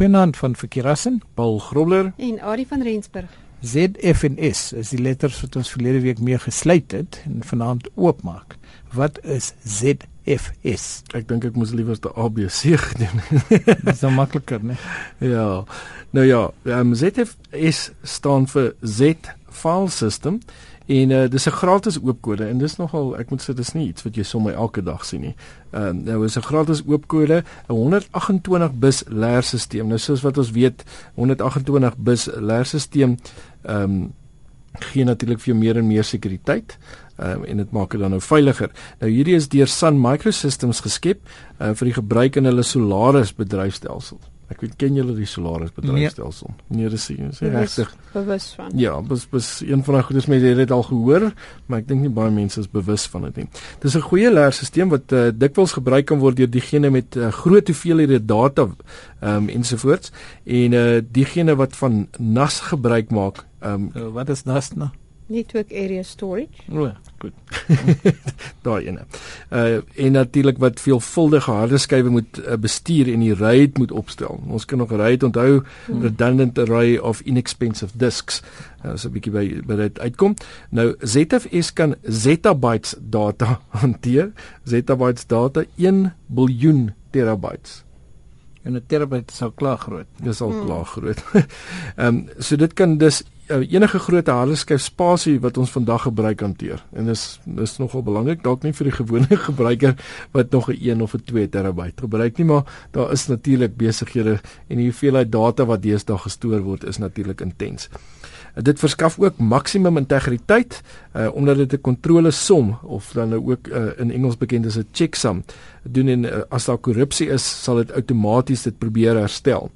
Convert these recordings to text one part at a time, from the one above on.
Goeienaand van Verkeerassen, Paul Grobler en Adie van Rensburg. ZFNS is die letters wat ons verlede week mee gesluit het en vanaand oopmaak. Wat is ZFS? Ek dink ek moes liewer die ABC gedoen. Dit is makliker, né? Ja. Nou ja, um, ZFS staan vir Z File System En uh, dis 'n gratis oopkode en dis nogal ek moet sê dis nie iets wat jy sommer elke dag sien nie. Ehm uh, nou is 'n gratis oopkode 'n 128 bus leerstelsel. Nou soos wat ons weet, 128 bus leerstelsel ehm um, gee natuurlik vir jou meer en meer sekuriteit. Um, en dit maak dit dan nou veiliger. Nou hierdie is deur Sun Microsystems geskep uh, vir die gebruik in hulle Solaris bedryfstelsel. Ek weet ken julle die Solaris bedryfstelsel? Nee, dis is regtig bewus van. Ja, bes bes een van daai goedes mense het dit al gehoor, maar ek dink nie baie mense is bewus van dit nie. Dis 'n goeie leerstelsel wat uh, dikwels gebruik kan word deur diegene met uh, groot hoeveelhede data ehm um, ensovoorts en uh diegene wat van NAS gebruik maak. Ehm um, wat is NAS nou? Network Area Storage. O, ja, goed. Daai ene. Uh en natuurlik wat veelvuldige harde skywe moet uh, bestuur en die RAID moet opstel. Ons kan nog RAID onthou, hmm. redundant array of inexpensive disks. Uh, so 'n bietjie by by dit uitkom. Nou ZFS kan zettabytes data hanteer. Zettabytes data 1 biljoen terabytes. En 'n terabyte is al klaar groot. Dis al hmm. klaar groot. Ehm um, so dit kan dus uh, enige groot hardeskyf spasie wat ons vandag gebruik hanteer. En dis dis nogal belangrik dalk nie vir die gewone gebruiker wat nog 'n 1 of 'n 2 terabyte gebruik nie, maar daar is natuurlik besighede en die hoeveelheid data wat deesdae gestoor word is natuurlik intens. Uh, dit verskaf ook maksimum integriteit uh, omdat dit 'n kontrole som of dan nou ook uh, in Engels bekend as 'n checksum doen en uh, as daar korrupsie is, sal dit outomaties dit probeer herstel.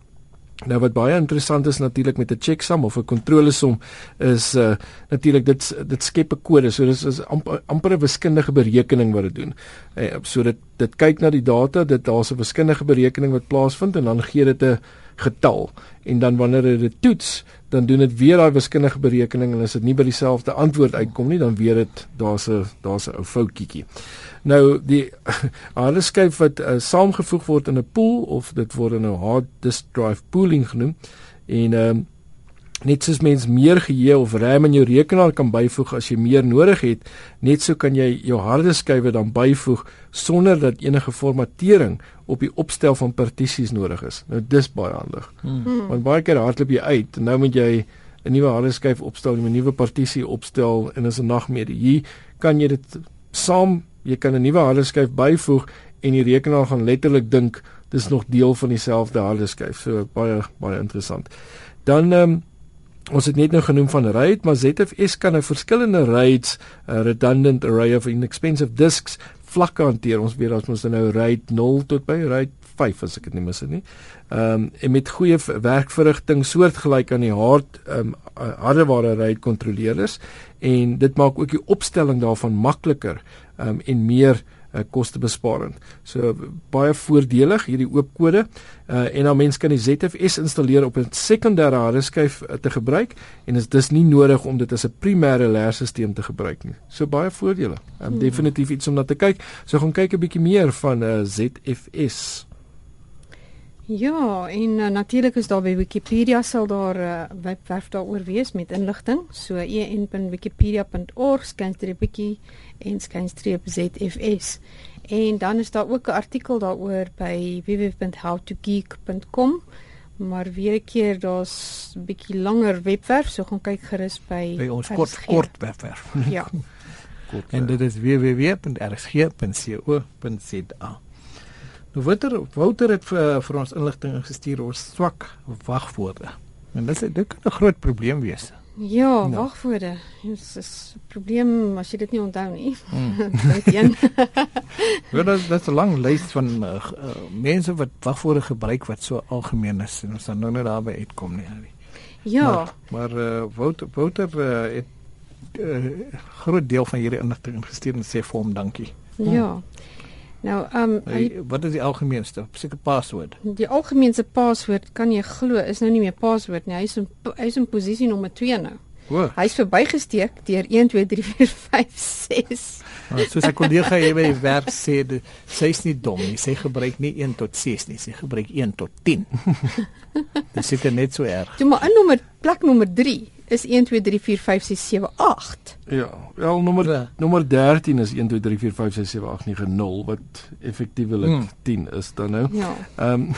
Nou wat baie interessant is natuurlik met 'n checksum of 'n kontrolesom is uh natuurlik dit dit skep 'n kode. So dis is amper, amper 'n wiskundige berekening wat dit doen. Uh, so dit dit kyk na die data, dit daar's 'n wiskundige berekening wat plaasvind en dan gee dit 'n getal en dan wanneer dit toets, dan doen dit weer daai wiskundige berekening en as dit nie by dieselfde antwoord uitkom nie, dan weet dit daar's 'n daar's 'n ou foutjie. Nou die harde skyf wat uh, saamgevoeg word in 'n pool of dit word nou hard disk drive pooling genoem en ehm uh, net soos mens meer geheue of RAM in jou rekenaar kan byvoeg as jy meer nodig het, net so kan jy jou harde skywe dan byvoeg sonder dat enige formatering op die opstel van partisies nodig is. Nou dis baie handig. Hmm. Want baie keer hardloop jy uit en nou moet jy 'n nuwe harde skyf opstel, 'n nuwe partisie opstel en is 'n nagmerrie. Hier kan jy dit saam jy kan 'n nuwe harde skyf byvoeg en die rekenaar gaan letterlik dink dis nog deel van dieselfde harde skyf. So baie baie interessant. Dan ehm um, ons het net nou genoem van RAID, maar ZFS kan 'n verskillende RAIDs, 'n redundant array of inexpensive disks vlakke hanteer. Ons weet ons moet nou RAID 0 tot by RAID 5 as ek dit nie mis nie. Ehm um, en met goeie werkverrigting soortgelyk aan die hard ehm um, hardeware RAID kontroleerders en dit maak ook die opstelling daarvan makliker um, en meer uh, kostebesparend. So baie voordelig hierdie oop kode uh, en dan mens kan die ZFS installeer op 'n sekondêre hardeskyf uh, te gebruik en is dus nie nodig om dit as 'n primêre leerstelsel te gebruik nie. So baie voordele. Um, hmm. Definitief iets om na te kyk. So gaan kyk 'n bietjie meer van uh, ZFS. Ja, en uh, natuurlik is daar by Wikipedia sal daar 'n uh, webwerf daaroor wees met inligting. So en.wikipedia.org skynstreep wiki en skynstreep ZFS. En dan is daar ook 'n artikel daaroor by www.howtogeek.com. Maar weer 'n keer daar's 'n bietjie langer webwerf, so gaan kyk gerus by by ons kort kort webwerf. Ja. kort, en dit is www.rsg.co.za. Nou Wouter Wouter het vir, vir ons inligting gestuur oor swak wagwoorde. En dit is dit 'n groot probleem wees. Ja, nou. wagwoorde. Dit is 'n probleem as jy dit nie onthou nie. Dink hmm. een. Wel dit is 'n lang lys van uh, uh, mense wat wagwoorde gebruik wat so algemeen is en ons dan nou net daarby uitkom nie. Ja. Maar, maar uh, Wouter Wouter uh, het 'n uh, groot deel van hierdie inligting gestuur en sê vir hom dankie. Ja. Hmm. Nou, ehm um, wat is die algemeenste seker paswoord? Die algemeenste paswoord kan jy glo is nou nie meer paswoord nie. Hy is in hy is in posisie nommer 2 nou. O. Hy's verbygesteek deur 1 2 3 4 5 6 Nou, soos 'n kollega hier by die werk sê, de- sy's nie dom nie. Sy gebruik nie 1 tot 6 nie, sy gebruik 1 tot 10. Dis seker net so erg. Toe maar in nommer plek nommer 3 is 1 2 3 4 5 6 7 8. Ja, wel nommer Ja. nommer 13 is 1 2 3 4 5 6 7 8 9 0 wat effektiewelik Hmm. 10 is dan nou. Ja. Ehm um,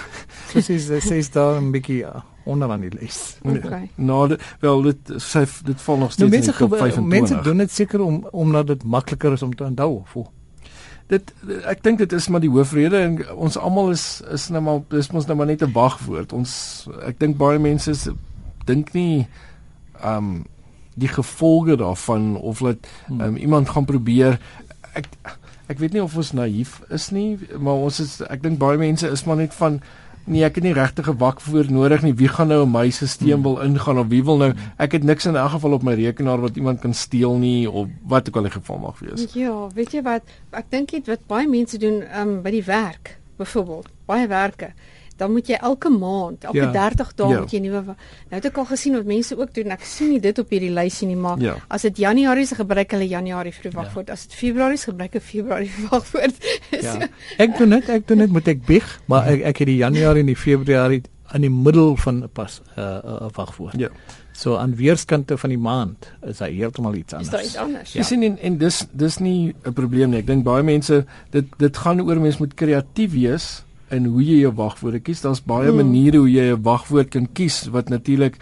So sy's sy's daar 'n bietjie uh, onder aan die lys. Okay. nou dit- wel dit sy dit val nog Nou steeds mense in die top gewe- 25. mense doen dit seker om omdat dit makliker is om te onthou. Voel. Dit ek dink dit is maar die hoofrede en ons almal is is nou maar dis mos nou maar net 'n wagwoord. Ons ek dink baie mense dink nie um die gevolge daarvan of dat um, iemand gaan probeer ek ek weet nie of ons naïef is nie, maar ons is ek dink baie mense is maar net van nee, ek het nie regtig 'n wakwoord nodig nie. Wie gaan nou in my stelsel Hmm. wil ingaan of wie wil nou ek het niks in elk geval op my rekenaar wat iemand kan steel nie of wat ook al die geval mag wees. Ja, weet jy wat? Ek dink dit wat baie mense doen um, by die werk, byvoorbeeld, baie werke. Dan moet jy elke maand, elke Ja. ja. 30 dae Ja. moet jy nuwe Nou het ek al gesien wat mense ook doen. Ek sien nie dit op hierdie lysie nie, maar Ja. as dit Januarie is, gebruik hulle Januarie vir die wagwoord. As dit Februarie is, gebruik hulle Februarie vir die wagwoord. Ja. Ek doen dit, ek doen dit moet ek bieg, maar ek ek het die Januarie en die Februarie aan die middel van pas 'n uh, uh, wagwoord. Ja. So aan weerskante van die maand is hy heeltemal iets Is anders. daar iets anders? Jy sien en, en dis dis nie 'n probleem nie. Ek dink baie mense dit dit gaan oor mens moet kreatief wees in hoe jy jou wagwoorde kies. Daar's baie Hmm. maniere hoe jy 'n wagwoord kan kies wat natuurlik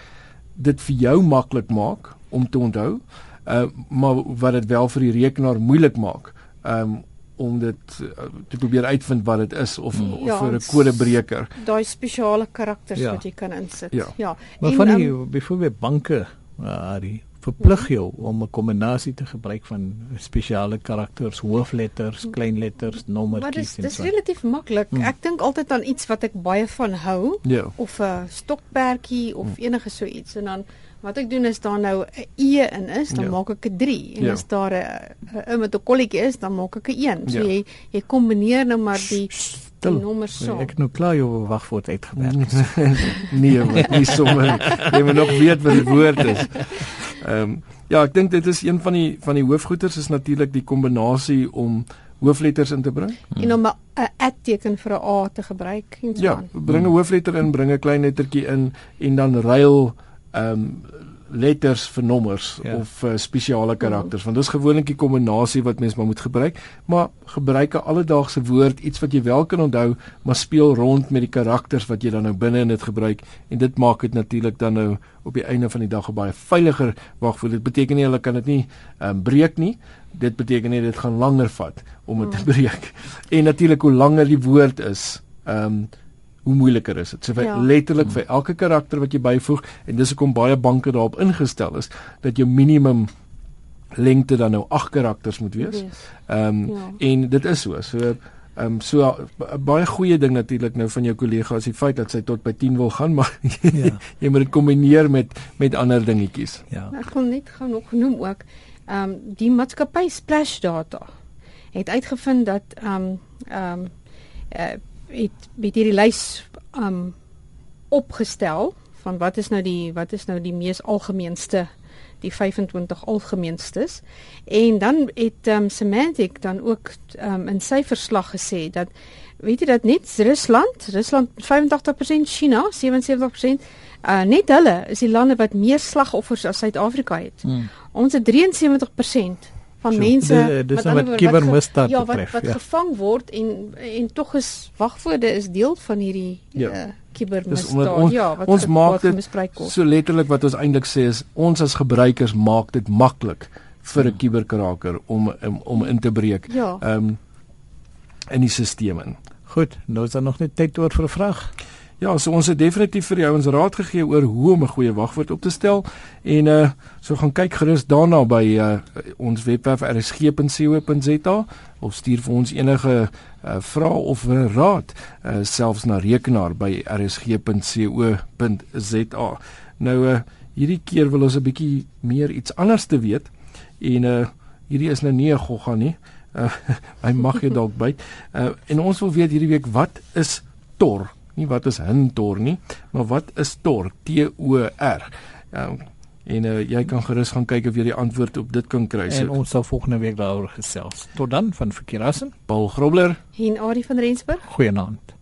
dit vir jou maklik maak om te onthou. Uh maar wat dit wel vir die rekenaar moeilik maak. Um om dit uh, te probeer uitvind wat dit is of, Hmm. of Ja, vir 'n ons- kodebreker. Daai spesiale karakters Ja. wat jy kan insit. Ja. ja. Maar En, van ehm, die byvoorbeeld banke, uh, die verplig jou om 'n kombinasie te gebruik van spesiale karakters, hoofletters, kleinletters, Maar nommertjies dis en dis so. relatief maklik. Hmm. Ek dink altyd aan iets wat ek baie van hou Ja. of 'n stokperdjie of Hmm. enige so iets en dan wat ek doen is daar nou 'n e in is, dan Ja. maak ek 'n 3 en Ja. as daar 'n 'n met 'n kolletjie is, dan maak ek 'n 1. So Ja. jy jy kombineer nou maar die die Stil. nommers saam. Ek het nou klaar jou wagwoord uitgewerk. nee, wat nie sommer jy moet nog weet wat die woord is. Ehm ja, ek dink dit is een van die van die hoofgoeters is natuurlik die kombinasie om hoofletters in te bring. En om 'n teken vir 'n a te gebruik en so Ja, aan. bring 'n hoofletter in, bring 'n klein lettertjie in en dan ruil ehm letters vir nommers Ja. of uh, spesiale karakters. Want dis gewoonlik die kombinasie wat mens maar moet gebruik. Maar gebruik 'n alledaagse woord iets wat jy wel kan onthou maar speel rond met die karakters wat jy dan nou binne in dit gebruik. En dit maak dit natuurlik dan nou op die einde van die dag 'n baie veiliger wagwoord dit beteken nie hulle kan dit nie um, breek nie. Dit beteken net dit gaan langer vat om dit te breek. En natuurlik hoe langer die woord is ehm um, hoe moeiliker is dit. So vir Ja. letterlik vir elke karakter wat jy byvoeg en dis hoekom baie banke daarop ingestel is dat jou minimum lengte dan nou 8 karakters moet wees. Ehm um, Ja. en dit is so. So ehm um, so 'n baie goeie ding natuurlik nou van jou kollega is die feit dat sy tot by 10 wil gaan, maar Ja. jy moet dit kombineer met met ander dingetjies. Ja. Ek wil net gou nog genoem ook, ehm um, die maatskappy Splash Data het uitgevind dat ehm um, ehm um, uh, het met hierdie lys um, opgestel van wat is nou die wat is nou die mees algemeenste die 25 algemeenstes en dan het um, Semantic dan ook um, in sy verslag gesê dat weet jy dat net Rusland, Rusland met 85%, China 77%, uh, net hulle is die lande wat meer slagoffers as Suid-Afrika het. Hmm. Ons het 73% van So, mense di- dis met nou ander wat woorde, kibermisdaad ja, wat betref, wat ja. gevang word en en tog is wagwoorde is deel van hierdie Ja. uh, Dis kibermisdaad. omdat ons- ja, wat ons maak wat dit. So letterlik wat ons eintlik sê is ons as gebruikers maak dit maklik vir 'n kuberkraker om, om om in te breek. Ja. Um, in die stelsel in. Goed, nou is daar nog net tyd oor vir 'n vraag. Ja, so ons het definitief vir jou ons raad gegee oor hoe om 'n goeie wagwoord op te stel en uh so gaan kyk gerus daarna by uh ons webwerf rsg.co.za of stuur vir ons enige uh vrae of raad uh selfs na rekenaar by rsg.co.za. Nou uh hierdie keer wil ons 'n bietjie meer iets anders te weet en uh hierdie is nou nie 'n gogga nie. Uh hy mag jy dalk byt. Uh en ons wil weet hierdie week wat is tor? Nie wat is hin tor nie, maar wat is tor? T O R. Uh En uh, jy kan gerus gaan kyk of jy die antwoord op dit kan kry. En ons sal volgende week daaroor gesels. Tot dan van Verkeerassen, Paul Grobler En Ari van Rensburg. goeienaand.